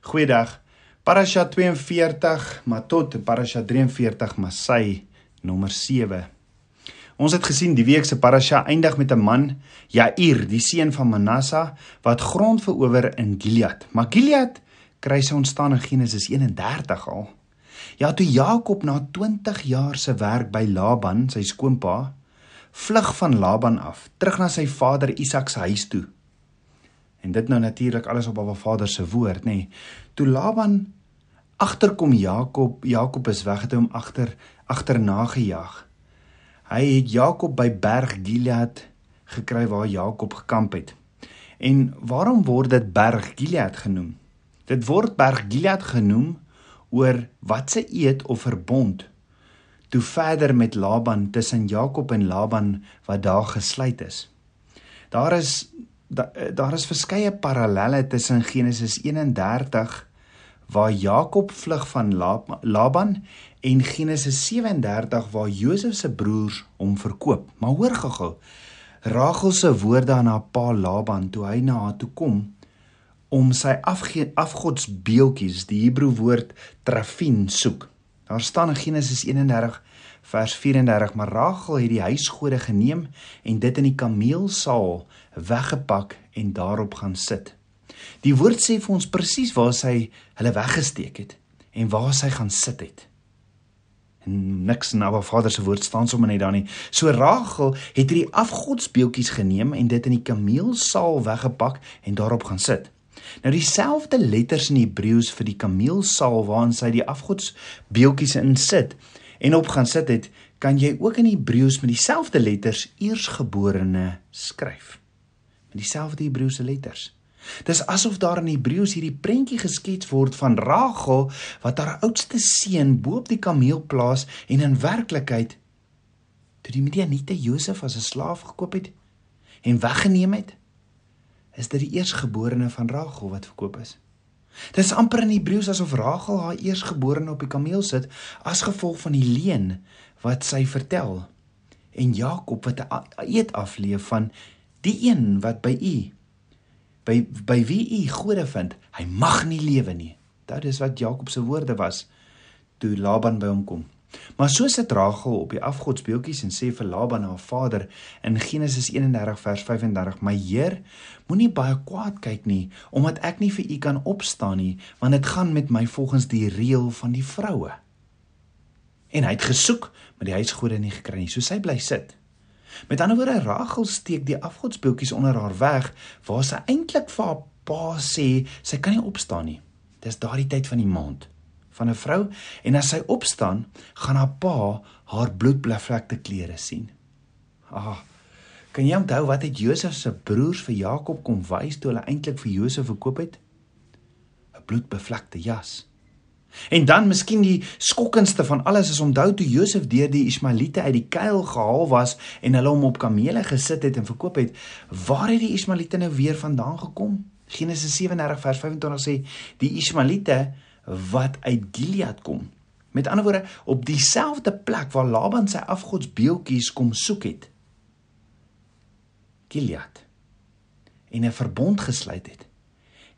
Goeiedag. Parasha 42, maar tot Parasha 43 Masai nommer 7. Ons het gesien die week se parasha eindig met 'n man, Jair, die seun van Manasseh, wat grond verower in Gilead. Maar Gilead kry sy ontstaan in Genesis 31 al. Ja, toe Jakob na 20 jaar se werk by Laban, sy skoonpa, vlug van Laban af, terug na sy vader Isak se huis toe. En dit nou natuurlik alles op haar vader se woord, nê. Nee. Toe Laban agterkom Jakob, Jakob is weg het hom agter agterna gejaag. Hy het Jakob by Berg Gilead gekry waar Jakob gekamp het. En waarom word dit Berg Gilead genoem? Dit word Berg Gilead genoem oor wat se eed of verbond toe verder met Laban tussen Jakob en Laban wat daar gesluit is. Daar is da, daar is verskeie parallelle tussen Genesis 31 waar Jakob vlug van Laban en Genesis 37 waar Josef se broers hom verkoop. Maar hoor gou-gou. Rachel se woorde aan haar pa Laban toe hy na haar toe kom om sy afgodsbeeltjies, die Hebreë woord trafin soek. Daar staan in Genesis 31 vers 34 maar Rachel het die huisgode geneem en dit in die kameelsaal weggepak en daarop gaan sit. Die woord sê vir ons presies waar sy hulle weggesteek het en waar sy gaan sit het. En niks in Abba Vader se woord staan sommer net daar nie. So Rachel het hierdie afgodsbeeltjies geneem en dit in die kameelsaal weggepak en daarop gaan sit. Nou dieselfde letters in Hebreëus vir die kameelsaal waarin sy die afgodsbeeltjies in sit en op gaan sit het, kan jy ook in Hebreëus met dieselfde letters eersgeborene skryf. Met dieselfde Hebreëse letters. Dis asof daar in Hebreëus hierdie prentjie geskets word van Rachel wat haar oudste seun bo-op die kameel plaas en in werklikheid toe die Midianiete Josef as 'n slaaf gekoop het en weggeneem het, is dit die eersgeborene van Rachel wat verkoop is. Dis amper in Hebreëus asof Rachel haar eersgeborene op die kameel sit as gevolg van die leuen wat sy vertel en Jakob wat 'n eed afleef van die een wat by u by by wie u gode vind, hy mag nie lewe nie. Dit is wat Jakob se woorde was toe Laban by hom kom. Maar so sit Rachel op die afgodsbeeltjies en sê vir Laban haar vader in Genesis 31 vers 35: "My Heer, moenie baie kwaad kyk nie, omdat ek nie vir u kan opstaan nie, want dit gaan met my volgens die reël van die vroue." En hy het gesoek, maar die huisgode nie gekry nie. So sy bly sit. Met ander woorde, Rachel steek die afgodsbeeltjies onder haar weg waar sy eintlik vir haar pa sê sy kan nie opstaan nie. Dis daardie tyd van die maand van 'n vrou en as sy opstaan, gaan haar pa haar bloedbevlekte klere sien. Ah. Kan jy onthou wat het Josef se broers vir Jakob kom wys toe hulle eintlik vir Josef verkoop het? 'n Bloedbevlekte jas. En dan miskien die skokkendste van alles is onthou toe Josef deur die Ismaeliete uit die kuil gehaal was en hulle hom op kamele gesit het en verkoop het, waar het die Ismaeliete nou weer vandaan gekom? Genesis 37 vers 25 sê die Ismaeliete wat uit Gilead kom. Met ander woorde, op dieselfde plek waar Laban sy afgodsbeeltjies kom soek het. Gilead. En 'n verbond gesluit het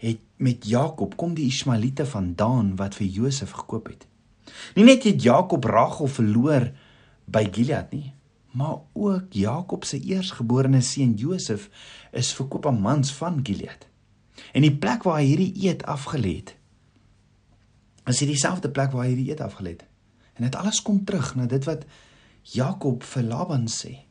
het met Jakob kom die Ismaeliete vandaan wat vir Josef gekoop het. Nie net het Jakob Rachel verloor by Gilead nie, maar ook Jakob se eersgeborene seun Josef is verkoop aan mans van Gilead. En die plek waar hy hierdie eed afgelê het, is hier dieselfde plek waar hy hierdie eed afgelê het. En dit alles kom terug na dit wat Jakob vir Laban sê.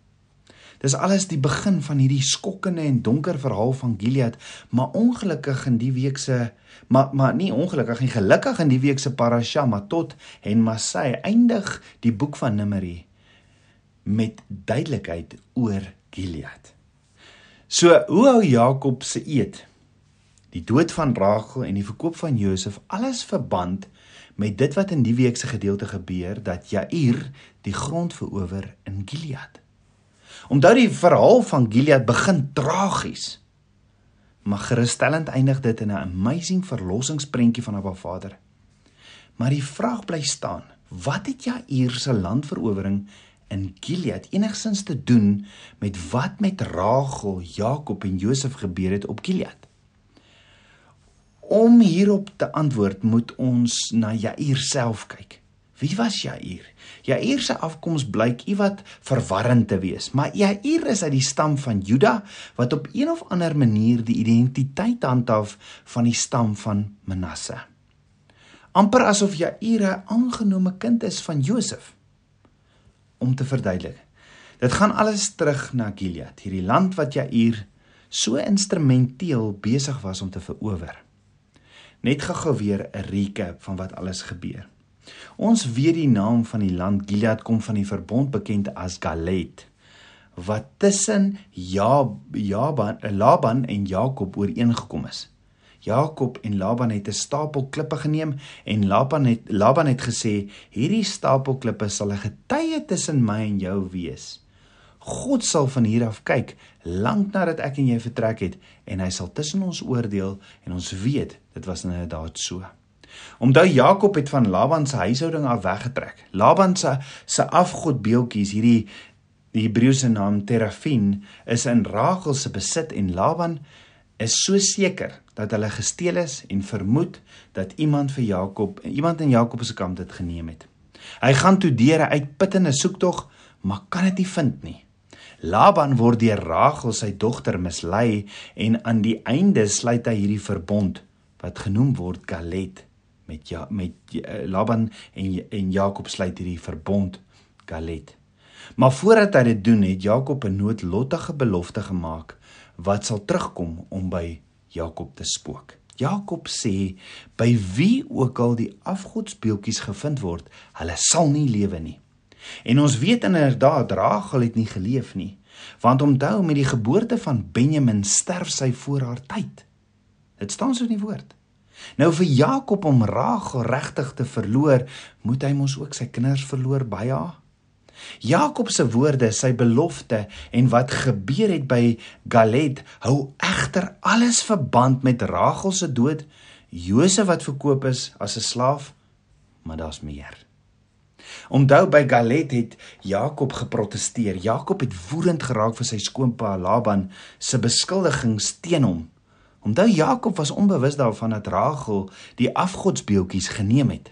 Dis alles die begin van hierdie skokkende en donker verhaal van Gilead, maar ongelukkig in die week se maar maar nie ongelukkig nie, gelukkig in die week se parasha, maar tot en Masai eindig die boek van Numeri met duidelikheid oor Gilead. So, hoe hou Jakob se eed die dood van Rachel en die verkoop van Josef alles verband met dit wat in die week se gedeelte gebeur dat Jair die grond verower in Gilead. Omdat die verhaal van Gilead begin tragies, maar gerusstellend eindig dit in 'n amazing verlossingsprentjie van Abba Vader. Maar die vraag bly staan, wat het Jair se landverowering in Gilead enigsins te doen met wat met Rachel, Jakob en Josef gebeur het op Gilead? Om hierop te antwoord, moet ons na Jair self kyk. Wie was Jair? Jair se afkoms blyk iewat verwarrend te wees, maar Jair is uit die stam van Juda wat op een of ander manier die identiteit handhaaf van die stam van Manasse. amper asof Jair 'n aangenome kind is van Josef. Om te verduidelik. Dit gaan alles terug na Gilead, hierdie land wat Jair so instrumenteel besig was om te verower. Net gou-gou weer 'n recap van wat alles gebeur. Ons weet die naam van die land Gilead kom van die verbond bekend as Galed wat tussen Jab, Jaban, Laban en Jakob ooreengekom is. Jakob en Laban het 'n stapel klippe geneem en Laban het Laban het gesê hierdie stapel klippe sal 'n getuie tussen my en jou wees. God sal van hier af kyk lank nadat ek en jy vertrek het en hy sal tussen ons oordeel en ons weet dit was inderdaad so. Onthou Jakob het van Laban se huishouding af weggetrek. Laban se se afgodbeeltjies, hierdie die Hebreëse naam Terafin, is in Rachel se besit en Laban is so seker dat hulle gesteel is en vermoed dat iemand vir Jakob, iemand in Jakob se kamp dit geneem het. Hy gaan toe deur 'n uitputtende soektog, maar kan dit nie vind nie. Laban word deur Rachel sy dogter mislei en aan die einde sluit hy hierdie verbond wat genoem word Galed met ja met uh, Laban en en Jakob sluit hierdie verbond Galed. Maar voordat hy dit doen, het Jakob 'n noodlottige belofte gemaak wat sal terugkom om by Jakob te spook. Jakob sê by wie ook al die afgodsbeeltjies gevind word, hulle sal nie lewe nie. En ons weet inderdaad Rachel het nie geleef nie, want onthou met die geboorte van Benjamin sterf sy voor haar tyd. Dit staan so in die woord. Nou vir Jakob om Rachel regtig te verloor, moet hy mos ook sy kinders verloor by haar. Jakob se woorde, sy belofte en wat gebeur het by Galed hou egter alles verband met Rachel se dood, Josef wat verkoop is as 'n slaaf, maar daar's meer. Onthou by Galed het Jakob geprotesteer. Jakob het woedend geraak vir sy skoonpa Laban se beskuldigings teen hom. Onthou Jakob was onbewus daarvan dat Rachel die afgodsbeeltjies geneem het.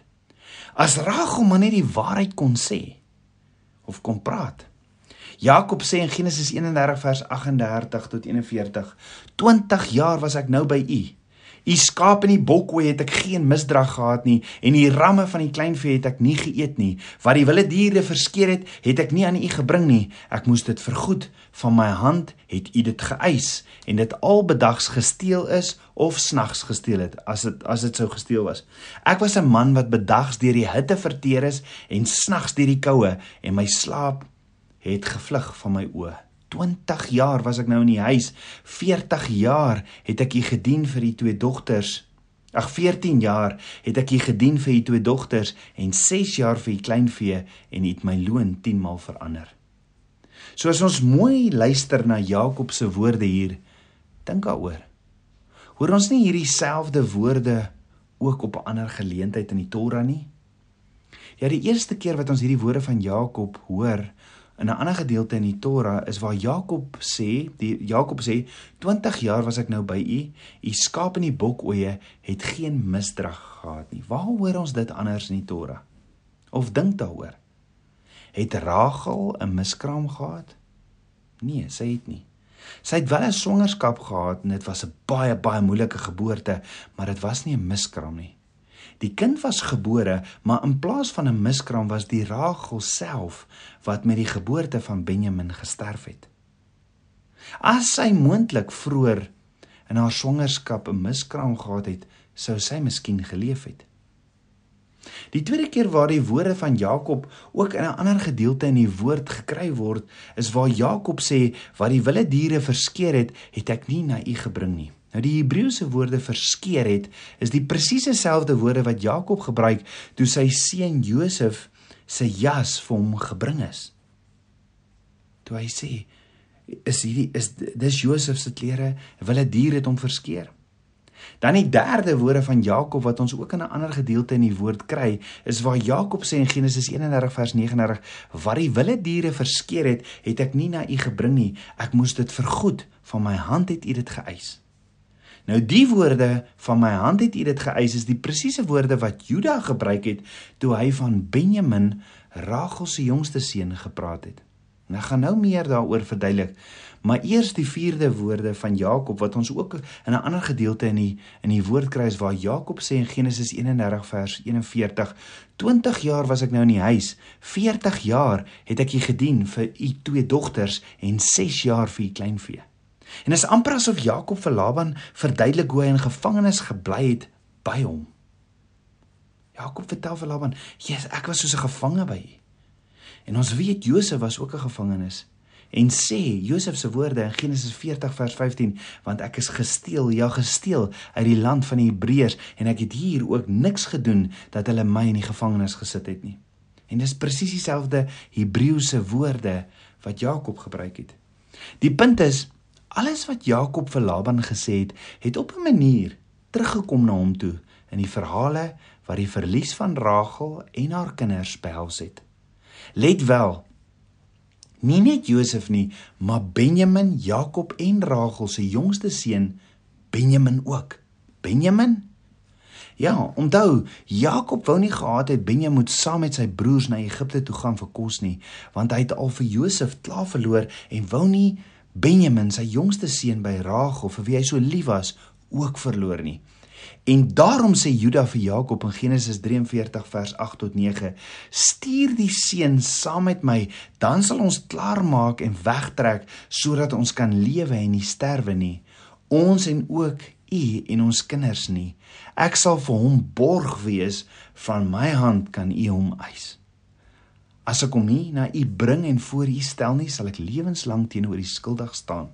As Rachel maar net die waarheid kon sê of kon praat. Jakob sê in Genesis 31 vers 38 tot 41: "20 jaar was ek nou by u U skaap en die bokkoe het ek geen misdrag gehad nie en die ramme van die kleinvee het ek nie geëet nie. Wat die wilde diere verskeer het, het ek nie aan u gebring nie. Ek moes dit vergoed. Van my hand het u dit geëis en dit al bedags gesteel is of snags gesteel het as dit as dit sou gesteel was. Ek was 'n man wat bedags deur die hitte verteer is en snags deur die koue en my slaap het gevlug van my oë. 20 jaar was ek nou in die huis. 40 jaar het ek hier gedien vir die twee dogters. Ag 14 jaar het ek hier gedien vir die twee dogters en 6 jaar vir die kleinvee en het my loon 10 maal verander. So as ons mooi luister na Jakob se woorde hier, dink daaroor. Hoor ons nie hierdie selfde woorde ook op 'n ander geleentheid in die Torah nie? Ja, die eerste keer wat ons hierdie woorde van Jakob hoor, In 'n ander gedeelte in die Torah is waar Jakob sê, die Jakob sê 20 jaar was ek nou by u, u skaap en die bokoeie het geen misdrag gehad nie. Waar hoor ons dit anders in die Torah? Of dink daaroor? Het Rachel 'n miskraam gehad? Nee, sy het nie. Sy het wel 'n swangerskap gehad en dit was 'n baie baie moeilike geboorte, maar dit was nie 'n miskraam nie. Die kind was gebore, maar in plaas van 'n miskraam was die Rachel self wat met die geboorte van Benjamin gesterf het. As sy moontlik vroeër in haar swangerskap 'n miskraam gehad het, sou sy miskien geleef het. Die tweede keer waar die woorde van Jakob ook in 'n ander gedeelte in die woord gekry word, is waar Jakob sê: "Wat die wilde diere verskeer het, het ek nie na u gebring nie." Nou die Hebreëse woorde verskeer het is die presiese selfde woorde wat Jakob gebruik toe sy seun Josef se jas vir hom gebring is. Toe hy sê is hierdie is dis Josef se klere, wille dier het hom verskeer. Dan die derde woorde van Jakob wat ons ook in 'n ander gedeelte in die woord kry, is waar Jakob sê in Genesis 31 vers 39: "Wat die wilde diere verskeer het, het ek nie na u gebring nie. Ek moes dit vergoed. Van my hand het u dit geëis." Nou die woorde van my hand het U dit geëis is die presiese woorde wat Juda gebruik het toe hy van Benjamin, Rachel se jongste seun gepraat het. En ek gaan nou meer daaroor verduidelik, maar eers die vierde woorde van Jakob wat ons ook in 'n ander gedeelte in die in die woord kry is waar Jakob sê in Genesis 31 vers 41: "20 jaar was ek nou in die huis, 40 jaar het ek u gedien vir u twee dogters en 6 jaar vir u kleinvee." En dit is amper asof Jakob vir Laban verduidelik hoe hy in gevangenis gebly het by hom. Jakob vertel vir Laban: "Jesus, ek was soos 'n gevangene by u." En ons weet Josef was ook 'n gevangenes. En sê Josef se woorde in Genesis 40 vers 15, want ek is gesteel, ja gesteel uit die land van die Hebreërs en ek het hier ook niks gedoen dat hulle my in die gevangenis gesit het nie. En dis presies dieselfde Hebreëse woorde wat Jakob gebruik het. Die punt is Alles wat Jakob vir Laban gesê het, het op 'n manier teruggekom na hom toe in die verhale wat die verlies van Rachel en haar kinders behels het. Let wel. Nie net Josef nie, maar Benjamin, Jakob en Rachel se jongste seun Benjamin ook. Benjamin? Ja, onthou, Jakob wou nie gehad het Benjamin moet saam met sy broers na Egipte toe gaan vir kos nie, want hy het al vir Josef klaar verloor en wou nie Benjamin, sy jongste seun by Rachel, vir wie hy so lief was, ook verloor nie. En daarom sê Juda vir Jakob in Genesis 43 vers 8 tot 9: "Stuur die seun saam met my, dan sal ons klaarmaak en wegtrek sodat ons kan lewe en nie sterwe nie. Ons en ook u en ons kinders nie. Ek sal vir hom borg wees, van my hand kan u hom eis." As ek hom nie na u bring en voor u stel nie, sal ek lewenslank teenoor u skuldig staan.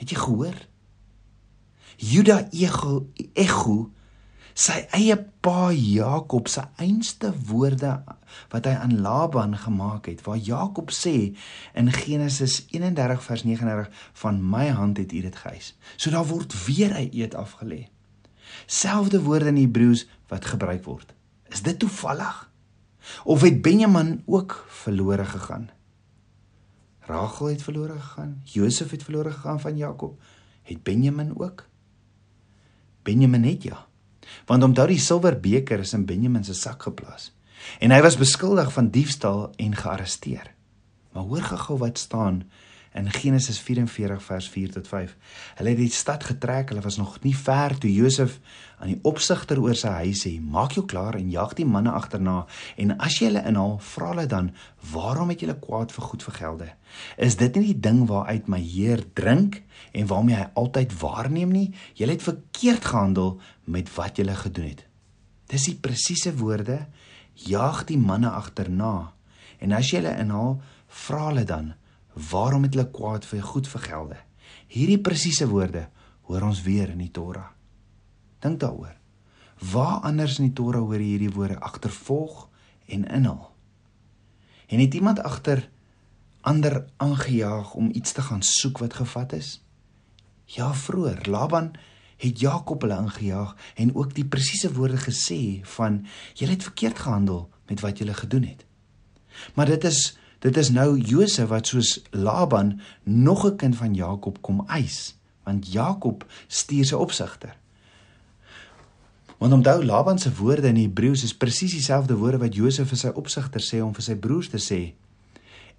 Het jy gehoor? Juda ego ego sy eie pa Jakob se einste woorde wat hy aan Laban gemaak het waar Jakob sê in Genesis 31 vers 39 van my hand het u dit geëis. So daar word weer 'n eed afgelê. Selfde woorde in Hebreëus wat gebruik word. Is dit toevallig? Of het Benjamin ook verlore gegaan? Rachel het verlore gegaan, Josef het verlore gegaan van Jakob. Het Benjamin ook? Benjamin het ja. Want omdat die silwerbeker is in Benjamin se sak geplaas en hy was beskuldig van diefstal en gearresteer. Maar hoor gou wat staan in Genesis 44 vers 4 tot 5. Hulle het die stad getrek, hulle was nog nie ver toe Josef aan die opsigter oor sy huis sê: "Maak jou klaar en jag die manne agterna en as jy hulle inhaal, vra hulle dan: Waarom het julle kwaad vir goed vergelde? Is dit nie die ding waaruit my Heer drink en waarmee hy altyd waarneem nie? Julle het verkeerd gehandel met wat julle gedoen het." Dis die presiese woorde: Jag die manne agterna en as jy hulle inhaal, vra hulle dan: Waarom het hulle kwaad vir goed vergelde? Hierdie presiese woorde hoor ons weer in die Torah. Dink daaroor. Waar anders in die Torah hoor jy hierdie woorde agtervolg en inhaal? En het iemand agter ander aangejaag om iets te gaan soek wat gevat is? Ja, vroeër Laban het Jakob hulle aangejaag en ook die presiese woorde gesê van julle het verkeerd gehandel met wat julle gedoen het. Maar dit is Dit is nou Josef wat soos Laban nog 'n kind van Jakob kom eis, want Jakob stuur sy opsigter. Want onthou Laban se woorde in Hebreëus is presies dieselfde woorde wat Josef vir sy opsigter sê om vir sy broers te sê.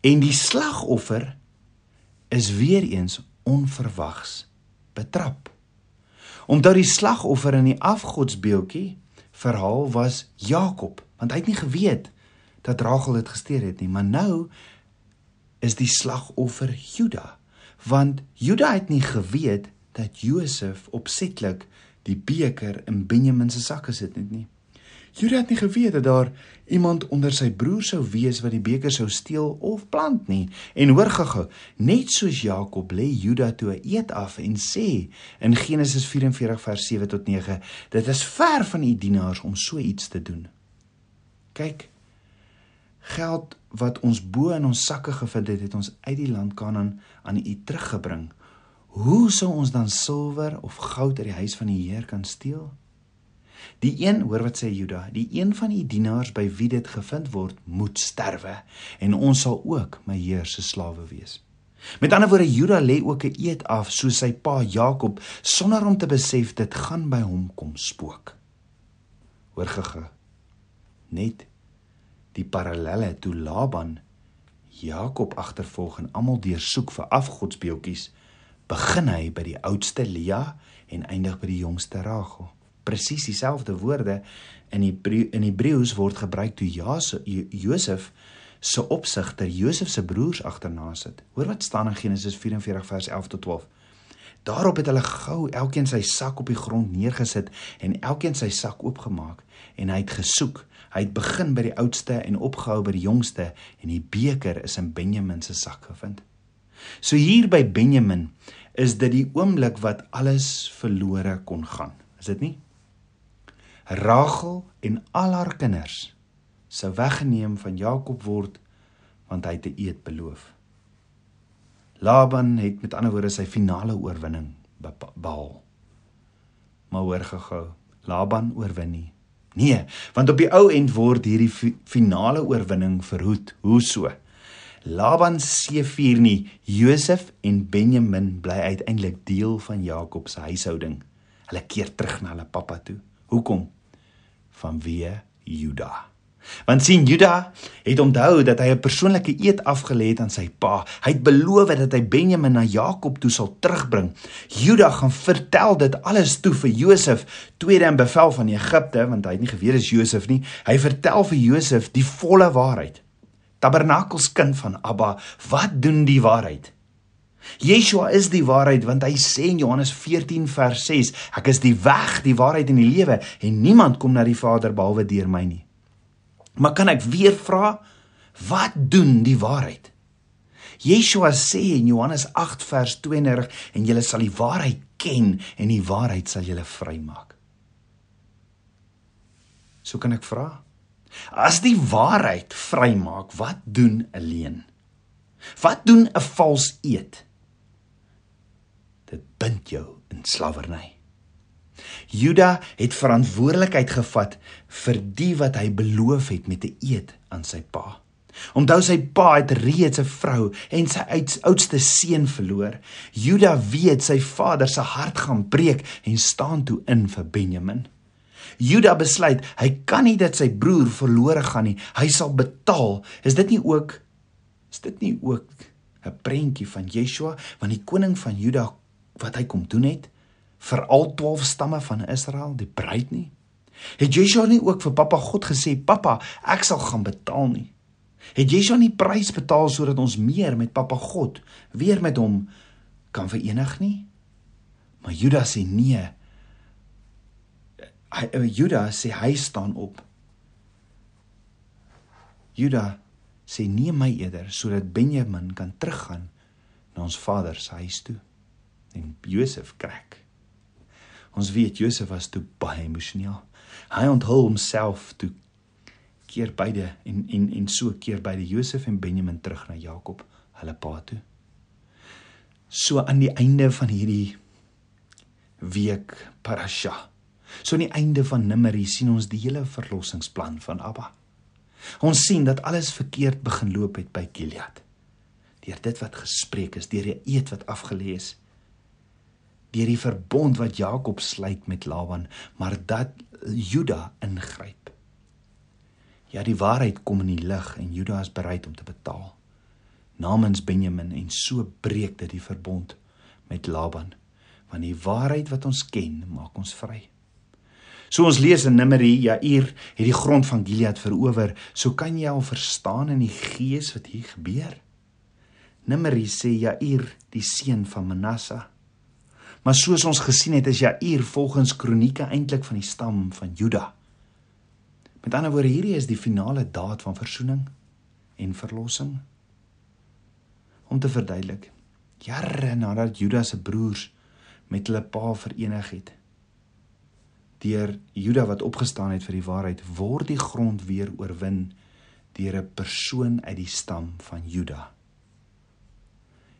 En die slagoffer is weer eens onverwags betrap. Omdat die slagoffer in die afgodsbeeldjie verhaal was Jakob, want hy het nie geweet dat Rachel dit gesteer het nie, maar nou is die slagoffer Juda, want Juda het nie geweet dat Josef opsetlik die beker in Benjamin se sak gesit het nie. Juda het nie geweet dat daar iemand onder sy broer sou wees wat die beker sou steel of plant nie. En hoor gou-gou, net soos Jakob lê Juda toe 'n eed af en sê in Genesis 44 vers 7 tot 9, dit is ver van u dienaars om so iets te doen. Kyk, geld wat ons bo in ons sakke gevind het, het ons uit die land Kanaan aan U teruggebring. Hoe sou ons dan silwer of goud uit die huis van die Heer kan steel? Die een, hoor wat sê Juda, die een van u dienaars by wie dit gevind word, moet sterwe en ons sal ook my Heer se slawe wees. Met ander woorde, Juda lê ook 'n eed af soos sy pa Jakob sonder om te besef dit gaan by hom kom spook. Hoor gege. Net die parallelle toe Laban Jakob agtervolg en almal deursoek vir afgodsbeeltjies, begin hy by die oudste Lea en eindig by die jongste Rachel. Presies dieselfde woorde in die in Hebreëus word gebruik toe Josef se opsigter Josef se broers agterna sit. Hoor wat staan in Genesis 44 vers 11 tot 12. Daarop het hulle gou elkeen sy sak op die grond neergesit en elkeen sy sak oopgemaak en hy het gesoek. Hy het begin by die oudste en opgehou by die jongste en die beker is in Benjamin se sak gevind. So hier by Benjamin is dit die oomblik wat alles verlore kon gaan. Is dit nie? Rachel en al haar kinders sou weggeneem van Jakob word want hy het 'n eed beloof. Laban het met ander woorde sy finale oorwinning behaal. Maar hoor gehou, Laban oorwin nie. Nee, want op die ou end word hierdie finale oorwinning verhoed. Hoe so? Laban se vier nie. Josef en Benjamin bly uiteindelik deel van Jakob se huishouding. Hulle keer terug na hulle pappa toe. Hoekom? Vanweë Juda. Want sien Juda het onthou dat hy 'n persoonlike eed afgelê het aan sy pa. Hy het beloof dat hy Benjamin na Jakob toe sal terugbring. Juda gaan vertel dit alles toe vir Josef, tweede in bevel van Egipte, want hy het nie geweet dis Josef nie. Hy vertel vir Josef die volle waarheid. Tabernakels kind van Abba, wat doen die waarheid? Yeshua is die waarheid want hy sê in Johannes 14 vers 6 ek is die weg die waarheid en die lewe en niemand kom na die Vader behalwe deur my nie Maar kan ek weer vra wat doen die waarheid? Yeshua sê in Johannes 8 vers 32 en julle sal die waarheid ken en die waarheid sal julle vrymaak. So kan ek vra. As die waarheid vrymaak, wat doen 'n leuen? Wat doen 'n vals eed? Dit bind jou in slawerny. Juda het verantwoordelikheid gevat vir die wat hy beloof het met 'n eed aan sy pa. Onthou sy pa het reeds 'n vrou en sy oudste seun verloor. Juda weet sy vader se hart gaan breek en staan toe in vir Benjamin. Juda besluit hy kan nie dat sy broer verlore gaan nie. Hy sal betaal. Is dit nie ook is dit nie ook 'n prentjie van Yeshua want die koning van Juda wat hy kom doen het? Vir al 12 stamme van Israel, die bruid nie? Het Yeshua nie ook vir pappa God gesê, "Pappa, ek sal gaan betaal nie." Het Yeshua nie prys betaal sodat ons meer met pappa God weer met hom kan verenig nie? Maar Judas sê nee. Hy eh, Judas sê hy staan op. Judas sê nee my eerder sodat Benjamin kan teruggaan na ons vader se huis toe. En Josef krak. Ons weet Josef was toe baie emosioneel. Hy onthul homself toe keer beide en en en so keer beide Josef en Benjamin terug na Jakob, hulle pa toe. So aan die einde van hierdie week parasha. So aan die einde van Numeri sien ons die hele verlossingsplan van Abba. Ons sien dat alles verkeerd begin loop het by Gilead. Deur dit wat gespreek is, deur die eed wat afgelê is, deur die verbond wat Jakob sluit met Laban, maar dat Juda ingryp. Ja, die waarheid kom in die lig en Juda is bereid om te betaal namens Benjamin en so breek dit die verbond met Laban, want die waarheid wat ons ken, maak ons vry. So ons lees in Numeri, Jair het die grond van Gilead verower. So kan jy al verstaan in die gees wat hier gebeur. Numeri sê Jair, die seun van Manasseh, Maar soos ons gesien het, is Jair volgens kronieke eintlik van die stam van Juda. Met ander woorde, hierdie is die finale daad van verzoening en verlossing. Om te verduidelik, jare nadat Juda se broers met hulle pa verenig het, deur Juda wat opgestaan het vir die waarheid, word die grond weer oorwin deur 'n persoon uit die stam van Juda.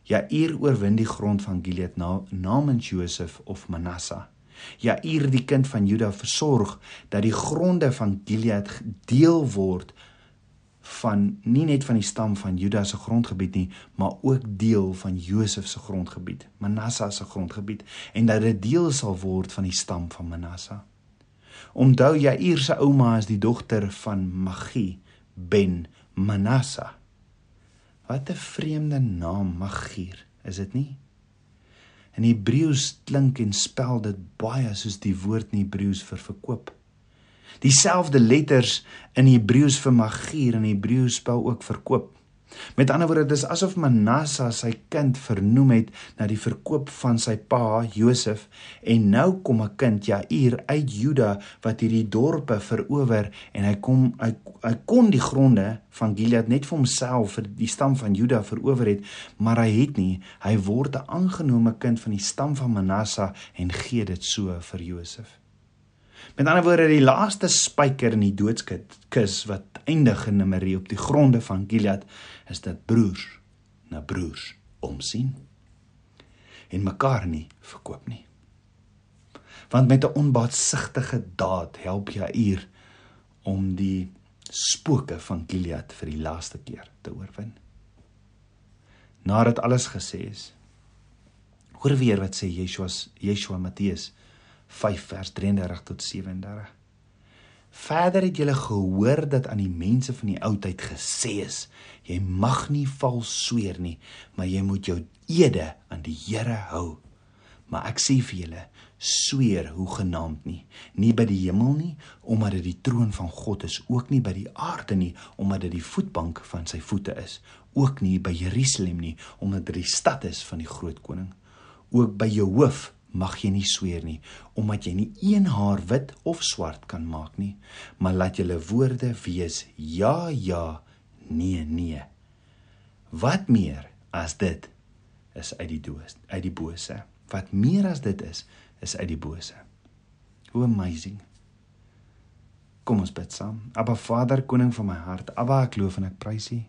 Jair oorwin die grond van Gilead na, namens Josef of Manasseh. Jair die kind van Juda versorg dat die gronde van Gilead deel word van nie net van die stam van Juda se grondgebied nie, maar ook deel van Josef se grondgebied, Manasse se grondgebied en dat dit deel sal word van die stam van Manasse. Onthou Jair se ouma is die dogter van Magi ben Manasse. Wat 'n vreemde naam, Magier, is dit nie? In Hebreëus klink en spel dit baie soos die woord in Hebreëus vir verkoop. Dieselfde letters in Hebreëus vir Magier en Hebreëus spel ook verkoop. Met ander woorde, dis asof Manasse sy kind vernoem het na die verkoop van sy pa Josef en nou kom 'n kind Jair uit Juda wat hierdie dorpe verower en hy kom hy, hy kon die gronde van Gilead net vir homself vir die stam van Juda verower het, maar hy het nie, hy word 'n aangenome kind van die stam van Manasse en gee dit so vir Josef. Met ander woorde, die laaste spyker in die doodskis wat eindig in Namarie op die gronde van Gilead is dat broers na broers omsien en mekaar nie verkoop nie. Want met 'n onbaatsigtige daad help jy hier om die spooke van Gilead vir die laaste keer te oorwin. Nadat alles gesê is, hoor weer wat sê Yeshua Yeshua Matteus 5 vers 33 tot 37. Verder het julle gehoor dat aan die mense van die oudheid gesê is: Jy mag nie vals sweer nie, maar jy moet jou ede aan die Here hou. Maar ek sê vir julle, sweer hoe genaamd nie, nie by die hemel nie, omdat dit die troon van God is, ook nie by die aarde nie, omdat dit die voetbank van sy voete is, ook nie by Jerusalem nie, omdat dit die stad is van die groot koning, ook by jou hoof mag jy nie sweer nie omdat jy nie een haar wit of swart kan maak nie maar laat julle woorde wees ja ja nee nee. Wat meer as dit is uit die doos uit die bose. Wat meer as dit is is uit die bose. Hoe amazing. Kom ons bid saam. Abba Vader koning van my hart. Abba ek loof en ek prys U.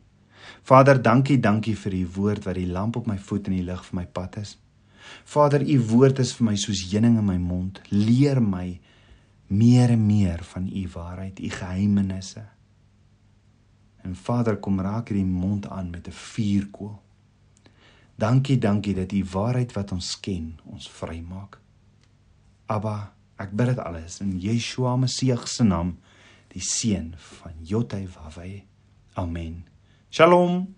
Vader dankie dankie vir U woord wat die lamp op my voet en die lig vir my pad is Vader, u woord is vir my soos heuning in my mond. Leer my meer en meer van u waarheid, u geheimenisse. En Vader, kom raak hierdie mond aan met 'n vuurkoel. Dankie, dankie dat u waarheid wat ons ken, ons vrymaak. Abba, ek bid dit alles in Yeshua Messie se naam, die seun van Jotai Wawe. Amen. Shalom.